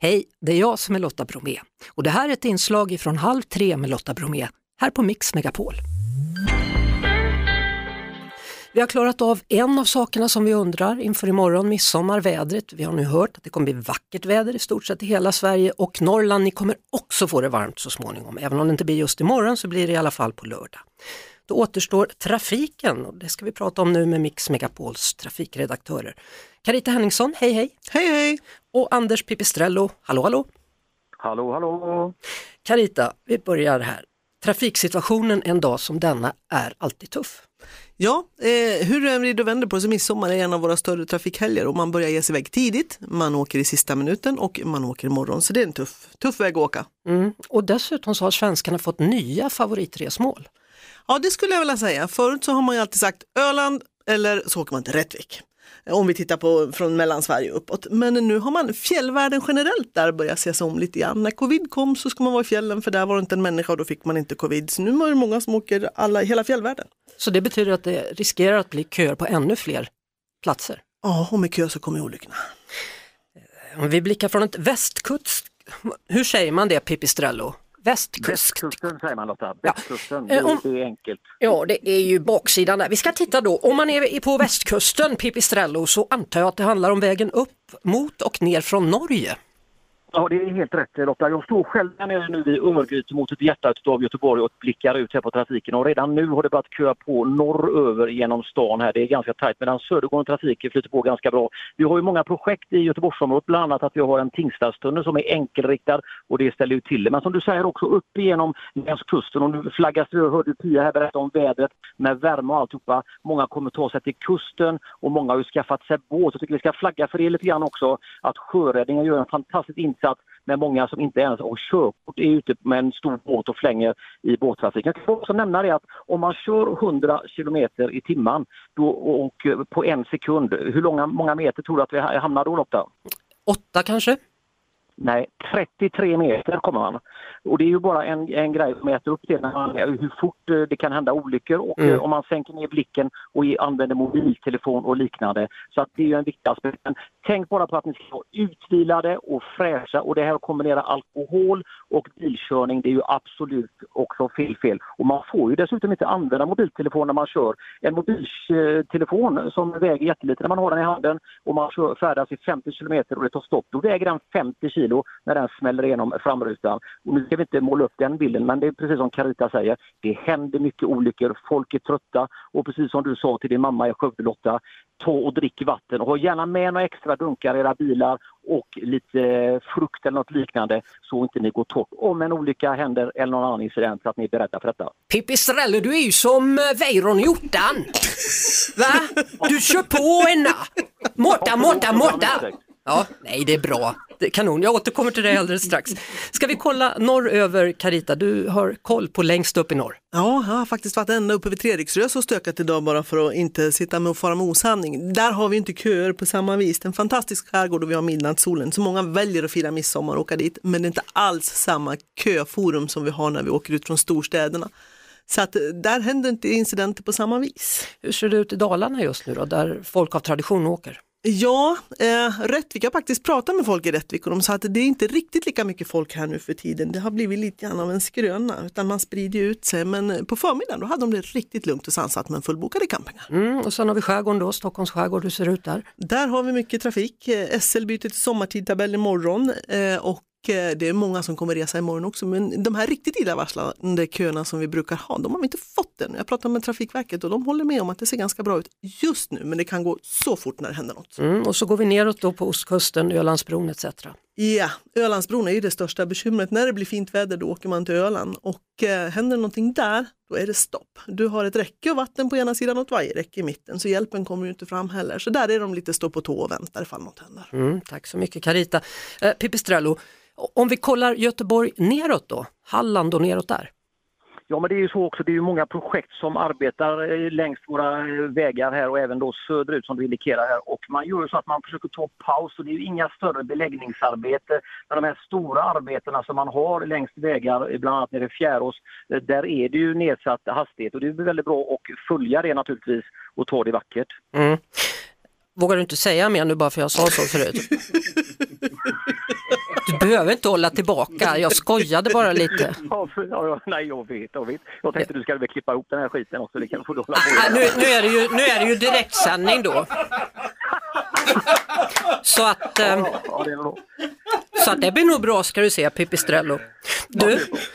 Hej, det är jag som är Lotta Bromé och det här är ett inslag från Halv tre med Lotta Bromé här på Mix Megapol. Vi har klarat av en av sakerna som vi undrar inför imorgon, midsommar, vädret. Vi har nu hört att det kommer bli vackert väder i stort sett i hela Sverige och Norrland, ni kommer också få det varmt så småningom. Även om det inte blir just imorgon så blir det i alla fall på lördag. Då återstår trafiken och det ska vi prata om nu med Mix Megapols trafikredaktörer. Carita Henningsson, hej hej! Hej hej! Och Anders Pipistrello, hallå hallå! Hallå hallå! Carita, vi börjar här. Trafiksituationen en dag som denna är alltid tuff. Ja, eh, hur du än vrider och vänder på så midsommar är en av våra större trafikhelger och man börjar ge sig iväg tidigt, man åker i sista minuten och man åker imorgon så det är en tuff, tuff väg att åka. Mm. Och dessutom så har svenskarna fått nya favoritresmål. Ja det skulle jag vilja säga, förut så har man ju alltid sagt Öland eller så åker man till Rättvik. Om vi tittar på från Mellansverige uppåt. Men nu har man fjällvärlden generellt där börjar ses om lite grann. När covid kom så ska man vara i fjällen för där var det inte en människa och då fick man inte covid. Så nu är det många som åker alla, hela fjällvärlden. Så det betyder att det riskerar att bli köer på ännu fler platser? Ja, och med kö så kommer olyckorna. Om vi blickar från ett västkust, hur säger man det Pipistrello? Västkust. Västkusten säger man Lotta, västkusten, Ja. det, Om- det är enkelt. Ja, det är ju baksidan där. Vi ska titta då, om man är på västkusten, Pipistrello, så antar jag att det handlar om vägen upp mot och ner från Norge. Ja, det är helt rätt Lotta. Jag står själv här nere nu vid Örgryte mot ett hjärta av Göteborg och blickar ut här på trafiken och redan nu har det börjat köa på norröver genom stan här. Det är ganska tajt medan södergående trafiken flyter på ganska bra. Vi har ju många projekt i Göteborgsområdet, bland annat att vi har en Tingstadstunnel som är enkelriktad och det ställer ju till det. Men som du säger också upp igenom längs kusten och nu flaggas det, hörde Pia här berätta om vädret med värme och alltihopa. Många kommer ta sig till kusten och många har ju skaffat sig båt. Jag tycker vi ska flagga för det lite grann också att sjöräddningen gör en fantastisk insats med många som inte ens har körkort är ute med en stor båt och flänger i båttrafiken. Jag kan också nämna det att om man kör 100 kilometer i timmen då, och på en sekund, hur långa, många meter tror du att vi hamnar då Lotta? Åtta kanske? Nej, 33 meter kommer man. Och det är ju bara en, en grej som äter upp det, när man, hur fort eh, det kan hända olyckor och Mm. om man sänker ner blicken och använder mobiltelefon och liknande. Så att det är ju en viktig aspekt. Men tänk bara på att ni ska vara utvilade och fräscha och det här att kombinera alkohol och bilkörning det är ju absolut också fel fel. Och man får ju dessutom inte använda mobiltelefon när man kör. En mobiltelefon som väger jättelite när man har den i handen och man kör, färdas i 50 kilometer och det tar stopp, då väger den 50 kilo när den smäller igenom framrutan. Och nu ska vi inte måla upp den bilden men det är precis som Carita säger, det händer mycket olyckor, folk är trötta och precis som du sa till din mamma i Skövde Lotta, ta och drick vatten och ha gärna med några extra dunkar i era bilar och lite frukt eller något liknande så inte ni går torrt om en olycka händer eller någon annan incident så att ni är beredda för detta. Pipistrello, du är ju som eh, Weiron i hjortan. Va? Du kör på en Måtta, måtta, måtta! Ja, nej det är bra. Kanon, jag återkommer till dig alldeles strax. Ska vi kolla norröver, Carita, du har koll på längst upp i norr. Ja, jag har faktiskt varit ända uppe vid Treriksrös och stökat idag bara för att inte sitta med och fara med osanning. Där har vi inte köer på samma vis. Det är en fantastisk skärgård och vi har midnattssolen. Så många väljer att fira midsommar och åka dit. Men det är inte alls samma köforum som vi har när vi åker ut från storstäderna. Så att eh, där händer inte incidenter på samma vis. Hur ser det ut i Dalarna just nu då, där folk av tradition åker? Ja, eh, Rättvik, jag har faktiskt pratat med folk i Rättvik och de sa att det är inte riktigt lika mycket folk här nu för tiden. Det har blivit lite grann av en skröna utan man sprider ut sig. Men eh, på förmiddagen då hade de det riktigt lugnt och sansat men fullbokade campingar. Mm, och sen har vi skärgården då, Stockholms skärgård, hur ser det ut där? Där har vi mycket trafik. Eh, SL byter till sommartidtabell imorgon eh, och Eh, det är många som kommer resa imorgon också. Men de här riktigt illavarslande köerna som vi brukar ha, de har vi inte fått än. Jag pratade med Trafikverket och de håller med om att det ser ganska bra ut just nu. Men det kan gå så fort när det händer något. Mm, och så går vi neråt då på ostkusten, Ölandsbron etc. Ja, Ölandsbron är ju det största bekymret. När det blir fint väder då åker man till Öland och eh, händer någonting där, då är det stopp. Du har ett räcke och vatten på ena sidan och ett vajerräcke i mitten så hjälpen kommer ju inte fram heller. Så där är de lite stå på tå och väntar ifall något händer. Mm, tack så mycket Carita. Eh, Pipistrello, om vi kollar Göteborg neråt då, Halland och neråt där? Ja men det är ju så också, det är ju många projekt som arbetar eh, längs våra eh, vägar här och även då söderut som du indikerar här och man gör så att man försöker ta paus och det är ju inga större beläggningsarbete. Men de här stora arbetena som man har längs vägar, eh, bland annat nere i Fjärås, där är det ju nedsatt hastighet och det är väldigt bra att följa det naturligtvis och ta det vackert. Mm. Vågar du inte säga mer nu bara för jag sa så förut? Du behöver inte hålla tillbaka, jag skojade bara lite. Ja, för, ja, nej, jag vet, jag vet. Jag tänkte du skulle väl klippa ihop den här skiten också, det kan få du hålla på Ah, nu, nu, är det ju, nu är det ju direktsändning då. Så att, eh, så att det blir nog bra ska du se Pipistrello. Du,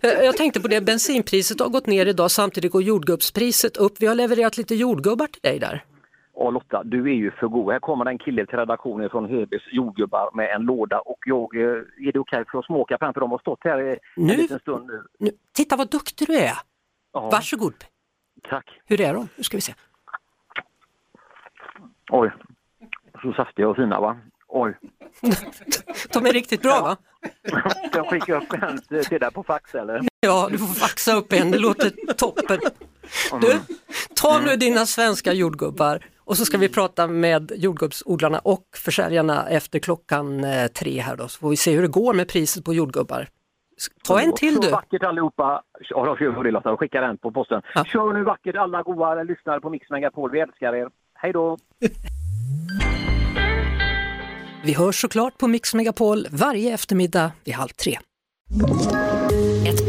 eh, jag tänkte på det, bensinpriset har gått ner idag, samtidigt går jordgubbspriset upp. Vi har levererat lite jordgubbar till dig där. Ja, Lotta, du är ju för god. Här kommer en kille till redaktionen från Hebys jordgubbar med en låda och jag, eh, är det okej för att småka framför dem? har stått här i Nu? en liten stund nu. Nu, titta vad duktig du är! Ja, Varsågod. Tack. Hur är de? Nu ska vi se. Oj, så saftiga och fina va? Oj. De är riktigt bra va? Jag skicka upp en till till dig på fax eller? Ja, du får faxa upp en, det låter toppen. Du, ta nu dina svenska jordgubbar och så ska vi prata med jordgubbsodlarna och försäljarna efter klockan eh, tre här då, så får vi se hur det går med priset på jordgubbar. Ta en till Så du. vackert allihopa. Ja, jag kör det Lotta och skickar den på posten. Ja. Kör nu vackert alla goa lyssnare på Mix Megapol. Vi älskar er. Hej då! Vi hörs såklart på Mix Megapol varje eftermiddag vid halv tre.